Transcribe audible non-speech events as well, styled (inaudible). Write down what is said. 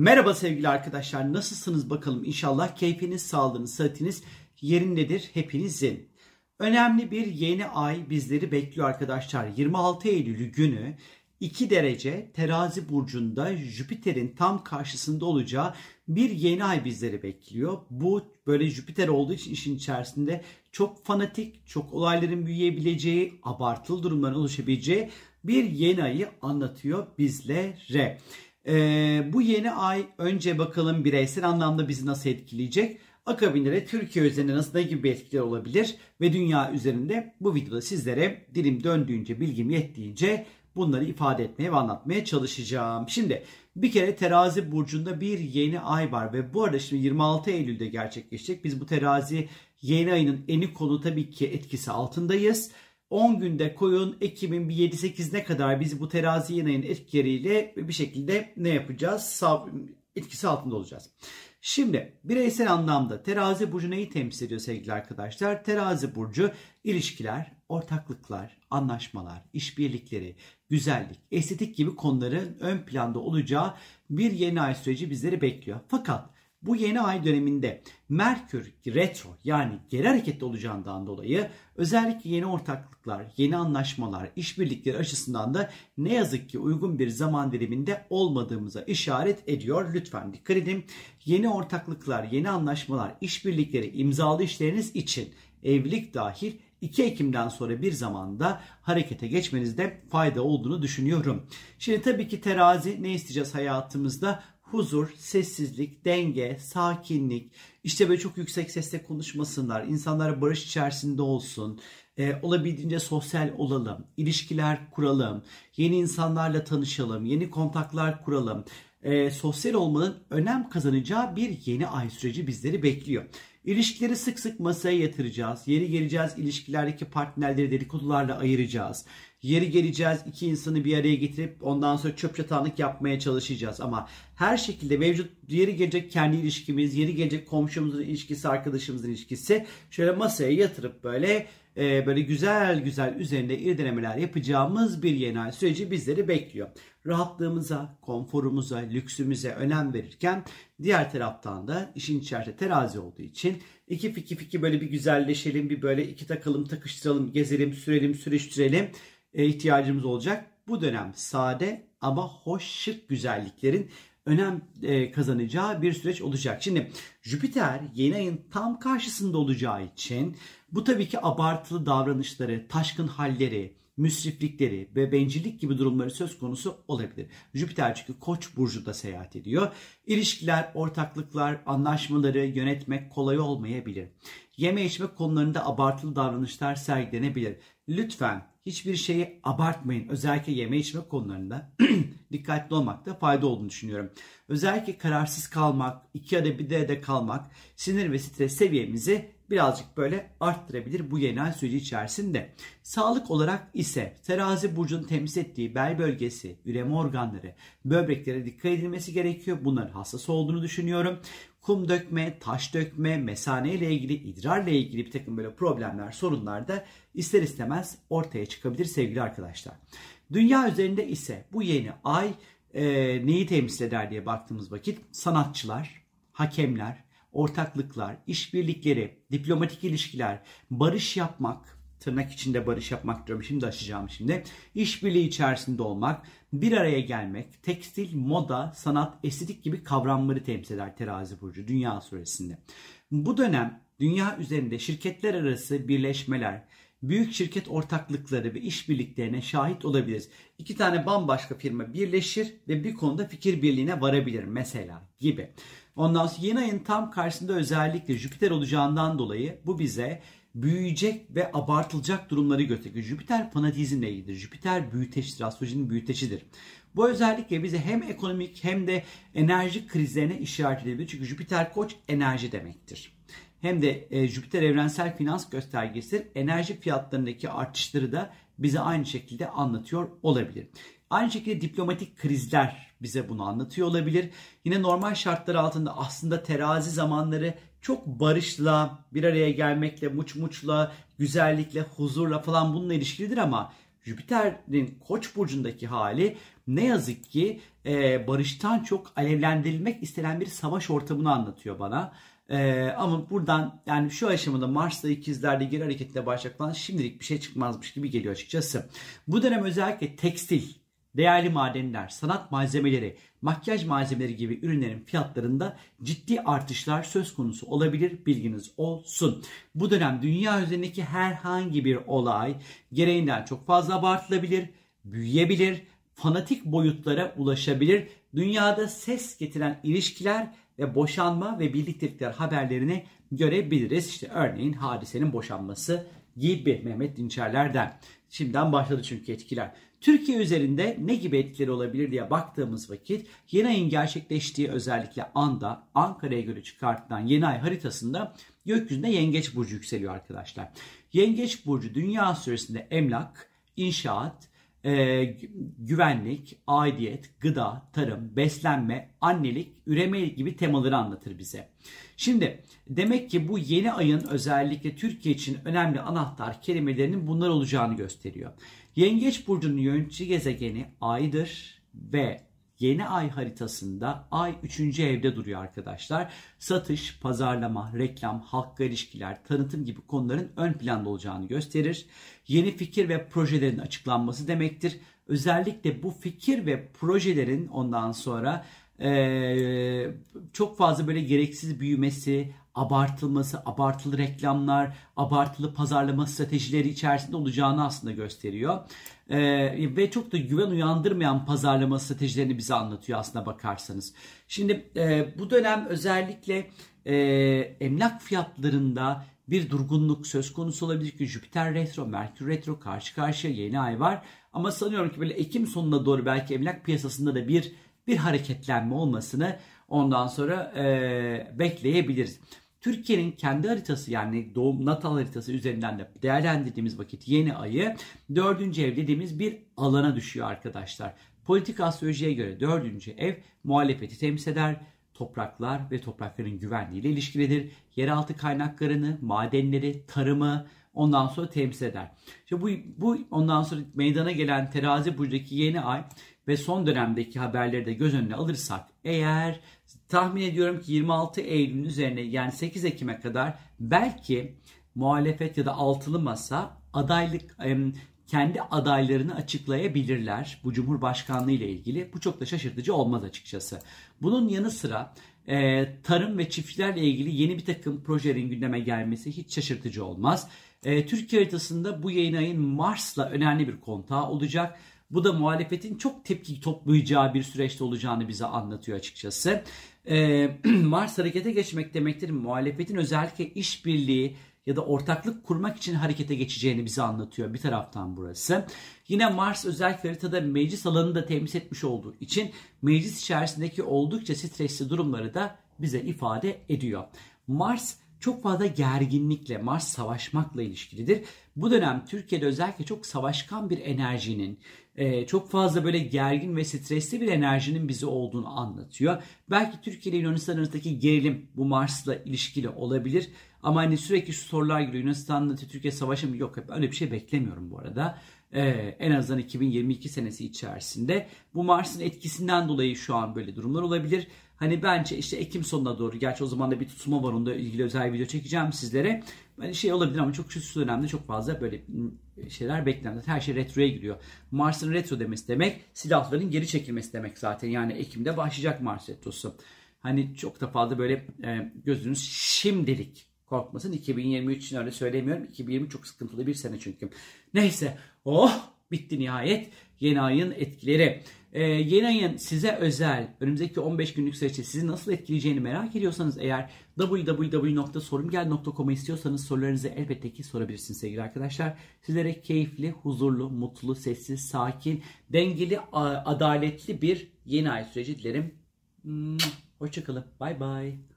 Merhaba sevgili arkadaşlar. Nasılsınız bakalım? İnşallah keyfiniz, sağlığınız, sıhhatiniz yerindedir hepinizin. Önemli bir yeni ay bizleri bekliyor arkadaşlar. 26 Eylül günü 2 derece terazi burcunda Jüpiter'in tam karşısında olacağı bir yeni ay bizleri bekliyor. Bu böyle Jüpiter olduğu için işin içerisinde çok fanatik, çok olayların büyüyebileceği, abartılı durumların oluşabileceği bir yeni ayı anlatıyor bizlere. Ee, bu yeni ay önce bakalım bireysel anlamda bizi nasıl etkileyecek? Akabinde de Türkiye üzerinde nasıl ne gibi etkiler olabilir ve dünya üzerinde bu videoda sizlere dilim döndüğünce bilgim yettiğince bunları ifade etmeye ve anlatmaya çalışacağım. Şimdi bir kere terazi burcunda bir yeni ay var ve bu arada şimdi 26 Eylül'de gerçekleşecek. Biz bu terazi yeni ayının eni konu tabii ki etkisi altındayız. 10 günde koyun Ekim'in bir 7-8'ne kadar biz bu terazi yeni ayın etkileriyle bir şekilde ne yapacağız? Etkisi altında olacağız. Şimdi bireysel anlamda terazi burcu neyi temsil ediyor sevgili arkadaşlar? Terazi burcu ilişkiler, ortaklıklar, anlaşmalar, işbirlikleri, güzellik, estetik gibi konuların ön planda olacağı bir yeni ay süreci bizleri bekliyor. Fakat bu yeni ay döneminde Merkür retro yani geri hareketli olacağından dolayı özellikle yeni ortaklıklar, yeni anlaşmalar, işbirlikleri açısından da ne yazık ki uygun bir zaman diliminde olmadığımıza işaret ediyor. Lütfen dikkat edin. Yeni ortaklıklar, yeni anlaşmalar, işbirlikleri imzalı işleriniz için evlilik dahil 2 Ekim'den sonra bir zamanda harekete geçmenizde fayda olduğunu düşünüyorum. Şimdi tabii ki terazi ne isteyeceğiz hayatımızda? Huzur, sessizlik, denge, sakinlik, işte böyle çok yüksek sesle konuşmasınlar, insanlar barış içerisinde olsun, e, olabildiğince sosyal olalım, ilişkiler kuralım, yeni insanlarla tanışalım, yeni kontaklar kuralım. E, sosyal olmanın önem kazanacağı bir yeni ay süreci bizleri bekliyor. İlişkileri sık sık masaya yatıracağız. Yeri geleceğiz ilişkilerdeki partnerleri dedikodularla ayıracağız. Yeri geleceğiz iki insanı bir araya getirip ondan sonra çöp çatanlık yapmaya çalışacağız. Ama her şekilde mevcut yeri gelecek kendi ilişkimiz, yeri gelecek komşumuzun ilişkisi, arkadaşımızın ilişkisi şöyle masaya yatırıp böyle e, böyle güzel güzel üzerinde irdelemeler yapacağımız bir yeni ay süreci bizleri bekliyor. Rahatlığımıza, konforumuza, lüksümüze önem verirken diğer taraftan da işin içerisinde terazi olduğu için iki fiki fiki böyle bir güzelleşelim, bir böyle iki takalım, takıştıralım, gezelim, sürelim, sürüştürelim e, ihtiyacımız olacak. Bu dönem sade ama hoş şık güzelliklerin önem e, kazanacağı bir süreç olacak. Şimdi Jüpiter yeni ayın tam karşısında olacağı için bu tabii ki abartılı davranışları, taşkın halleri, müsriflikleri ve bencillik gibi durumları söz konusu olabilir. Jüpiter çünkü Koç burcunda seyahat ediyor. İlişkiler, ortaklıklar, anlaşmaları yönetmek kolay olmayabilir. Yeme içme konularında abartılı davranışlar sergilenebilir. Lütfen hiçbir şeyi abartmayın. Özellikle yeme içme konularında (clears throat) dikkatli olmakta fayda olduğunu düşünüyorum. Özellikle kararsız kalmak, iki ya da bir de kalmak sinir ve stres seviyemizi birazcık böyle arttırabilir bu ay süreci içerisinde. Sağlık olarak ise terazi burcunun temsil ettiği bel bölgesi, üreme organları, böbreklere dikkat edilmesi gerekiyor. Bunların hassas olduğunu düşünüyorum. Kum dökme, taş dökme, mesane ile ilgili, idrarla ilgili bir takım böyle problemler, sorunlar da ister istemez ortaya çıkabilir sevgili arkadaşlar. Dünya üzerinde ise bu yeni ay e, neyi temsil eder diye baktığımız vakit sanatçılar, hakemler, ortaklıklar, işbirlikleri, diplomatik ilişkiler, barış yapmak, tırnak içinde barış yapmak diyorum şimdi açacağım şimdi. İşbirliği içerisinde olmak, bir araya gelmek, tekstil, moda, sanat, estetik gibi kavramları temsil eder terazi burcu dünya süresinde. Bu dönem dünya üzerinde şirketler arası birleşmeler, büyük şirket ortaklıkları ve işbirliklerine şahit olabiliriz. İki tane bambaşka firma birleşir ve bir konuda fikir birliğine varabilir mesela gibi. Ondan sonra yeni ayın tam karşısında özellikle Jüpiter olacağından dolayı bu bize büyüyecek ve abartılacak durumları gösteriyor. Jüpiter fanatizmle ilgilidir. Jüpiter büyüteçtir, astrolojinin büyüteçidir. Bu özellikle bize hem ekonomik hem de enerji krizlerine işaret edebilir. Çünkü Jüpiter koç enerji demektir. Hem de e, Jüpiter evrensel finans göstergesi enerji fiyatlarındaki artışları da bize aynı şekilde anlatıyor olabilir. Aynı şekilde diplomatik krizler bize bunu anlatıyor olabilir. Yine normal şartlar altında aslında terazi zamanları çok barışla, bir araya gelmekle, muç muçla, güzellikle, huzurla falan bununla ilişkilidir ama Jüpiter'in Koç burcundaki hali ne yazık ki e, barıştan çok alevlendirilmek istenen bir savaş ortamını anlatıyor bana. Ee, ama buradan yani şu aşamada Mars'ta ikizlerde geri hareketle başlayacak falan şimdilik bir şey çıkmazmış gibi geliyor açıkçası. Bu dönem özellikle tekstil, değerli madenler, sanat malzemeleri, makyaj malzemeleri gibi ürünlerin fiyatlarında ciddi artışlar söz konusu olabilir bilginiz olsun. Bu dönem dünya üzerindeki herhangi bir olay gereğinden çok fazla abartılabilir, büyüyebilir, fanatik boyutlara ulaşabilir. Dünyada ses getiren ilişkiler ve boşanma ve birliktelikler haberlerini görebiliriz. İşte örneğin hadisenin boşanması gibi Mehmet Dinçerler'den. Şimdiden başladı çünkü etkiler. Türkiye üzerinde ne gibi etkileri olabilir diye baktığımız vakit yeni ayın gerçekleştiği özellikle anda Ankara'ya göre çıkartılan yeni ay haritasında gökyüzünde Yengeç Burcu yükseliyor arkadaşlar. Yengeç Burcu dünya süresinde emlak, inşaat, e, güvenlik, aidiyet, gıda, tarım, beslenme, annelik, üreme gibi temaları anlatır bize. Şimdi demek ki bu yeni ayın özellikle Türkiye için önemli anahtar kelimelerinin bunlar olacağını gösteriyor. Yengeç burcunun yönetici gezegeni aydır ve yeni ay haritasında ay 3. evde duruyor arkadaşlar. Satış, pazarlama, reklam, halkla ilişkiler, tanıtım gibi konuların ön planda olacağını gösterir. Yeni fikir ve projelerin açıklanması demektir. Özellikle bu fikir ve projelerin ondan sonra ee, çok fazla böyle gereksiz büyümesi, abartılması, abartılı reklamlar, abartılı pazarlama stratejileri içerisinde olacağını aslında gösteriyor. Ee, ve çok da güven uyandırmayan pazarlama stratejilerini bize anlatıyor aslında bakarsanız. Şimdi e, bu dönem özellikle e, emlak fiyatlarında bir durgunluk söz konusu olabilir ki Jüpiter retro, Merkür retro karşı karşıya yeni ay var. Ama sanıyorum ki böyle Ekim sonuna doğru belki emlak piyasasında da bir bir hareketlenme olmasını ondan sonra e, bekleyebiliriz. Türkiye'nin kendi haritası yani doğum natal haritası üzerinden de değerlendirdiğimiz vakit yeni ayı dördüncü ev dediğimiz bir alana düşüyor arkadaşlar. Politik astrolojiye göre dördüncü ev muhalefeti temsil eder. Topraklar ve toprakların güvenliğiyle ilişkilidir. Yeraltı kaynaklarını, madenleri, tarımı, ondan sonra temsil eder. İşte bu, bu ondan sonra meydana gelen terazi burcundaki yeni ay ve son dönemdeki haberleri de göz önüne alırsak eğer tahmin ediyorum ki 26 Eylül'ün üzerine yani 8 Ekim'e kadar belki muhalefet ya da altılı masa adaylık kendi adaylarını açıklayabilirler bu Cumhurbaşkanlığı ile ilgili. Bu çok da şaşırtıcı olmaz açıkçası. Bunun yanı sıra e, tarım ve çiftçilerle ilgili yeni bir takım projelerin gündeme gelmesi hiç şaşırtıcı olmaz. E, Türkiye haritasında bu yayın ayın Mars'la önemli bir kontağı olacak. Bu da muhalefetin çok tepki toplayacağı bir süreçte olacağını bize anlatıyor açıkçası. Ee, (clears throat) Mars harekete geçmek demektir. Muhalefetin özellikle işbirliği ya da ortaklık kurmak için harekete geçeceğini bize anlatıyor bir taraftan burası. Yine Mars özel haritada meclis alanını da temsil etmiş olduğu için meclis içerisindeki oldukça stresli durumları da bize ifade ediyor. Mars çok fazla gerginlikle, Mars savaşmakla ilişkilidir. Bu dönem Türkiye'de özellikle çok savaşkan bir enerjinin, e, çok fazla böyle gergin ve stresli bir enerjinin bizi olduğunu anlatıyor. Belki Türkiye ile Yunanistan arasındaki gerilim bu Mars'la ilişkili olabilir. Ama hani sürekli şu sorular geliyor. Yunanistan'la Türkiye savaşı mı? Yok öyle bir şey beklemiyorum bu arada. Ee, en azından 2022 senesi içerisinde. Bu Mars'ın etkisinden dolayı şu an böyle durumlar olabilir. Hani bence işte Ekim sonuna doğru gerçi o zaman da bir tutulma var onda ilgili özel video çekeceğim sizlere. Hani şey olabilir ama çok şu dönemde çok fazla böyle şeyler beklenmez. Her şey retroya giriyor. Mars'ın retro demesi demek silahların geri çekilmesi demek zaten. Yani Ekim'de başlayacak Mars retrosu. Hani çok da fazla böyle e, gözünüz şimdilik korkmasın. 2023 için öyle söylemiyorum. 2020 çok sıkıntılı bir sene çünkü. Neyse. Oh bitti nihayet. Yeni ayın etkileri. Ee, yeni ayın size özel önümüzdeki 15 günlük süreçte sizi nasıl etkileyeceğini merak ediyorsanız eğer www.sorumgel.com'a istiyorsanız sorularınızı elbette ki sorabilirsiniz sevgili arkadaşlar. Sizlere keyifli, huzurlu, mutlu, sessiz, sakin, dengeli, adaletli bir yeni ay süreci dilerim. Hoşçakalın. Bye bye.